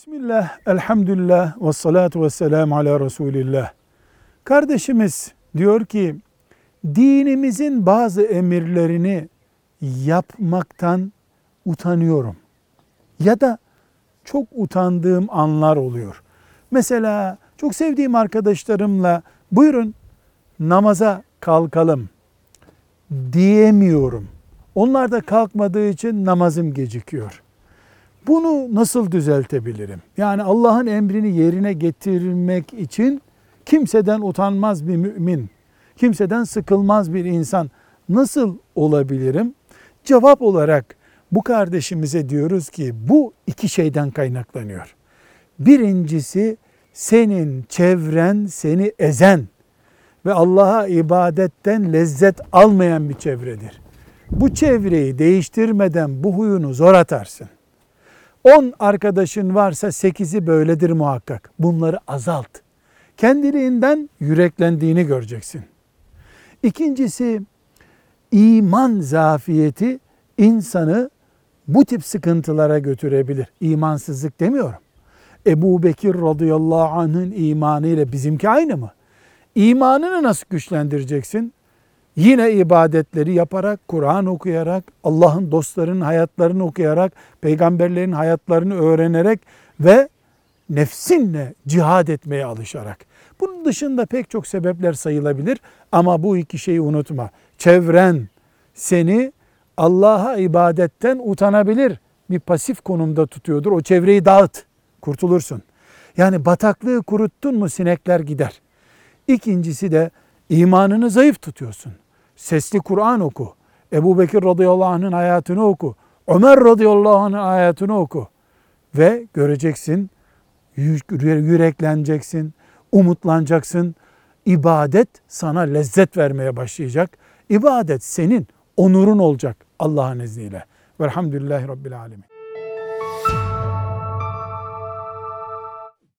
Bismillah, elhamdülillah, ve salatu ve selamu ala Resulillah. Kardeşimiz diyor ki, dinimizin bazı emirlerini yapmaktan utanıyorum. Ya da çok utandığım anlar oluyor. Mesela çok sevdiğim arkadaşlarımla buyurun namaza kalkalım diyemiyorum. Onlar da kalkmadığı için namazım gecikiyor. Bunu nasıl düzeltebilirim? Yani Allah'ın emrini yerine getirmek için kimseden utanmaz bir mümin, kimseden sıkılmaz bir insan nasıl olabilirim? Cevap olarak bu kardeşimize diyoruz ki bu iki şeyden kaynaklanıyor. Birincisi senin çevren seni ezen ve Allah'a ibadetten lezzet almayan bir çevredir. Bu çevreyi değiştirmeden bu huyunu zor atarsın. 10 arkadaşın varsa 8'i böyledir muhakkak. Bunları azalt. Kendiliğinden yüreklendiğini göreceksin. İkincisi iman zafiyeti insanı bu tip sıkıntılara götürebilir. İmansızlık demiyorum. Ebu Bekir radıyallahu anh'ın imanı ile bizimki aynı mı? İmanını nasıl güçlendireceksin? Yine ibadetleri yaparak, Kur'an okuyarak, Allah'ın dostlarının hayatlarını okuyarak, peygamberlerin hayatlarını öğrenerek ve nefsinle cihad etmeye alışarak. Bunun dışında pek çok sebepler sayılabilir ama bu iki şeyi unutma. Çevren seni Allah'a ibadetten utanabilir bir pasif konumda tutuyordur. O çevreyi dağıt, kurtulursun. Yani bataklığı kuruttun mu sinekler gider. İkincisi de imanını zayıf tutuyorsun. Sesli Kur'an oku. Ebu Bekir radıyallahu anh'ın hayatını oku. Ömer radıyallahu anh'ın hayatını oku. Ve göreceksin, yürekleneceksin, umutlanacaksın. İbadet sana lezzet vermeye başlayacak. İbadet senin onurun olacak Allah'ın izniyle. Velhamdülillahi Rabbil Alemin.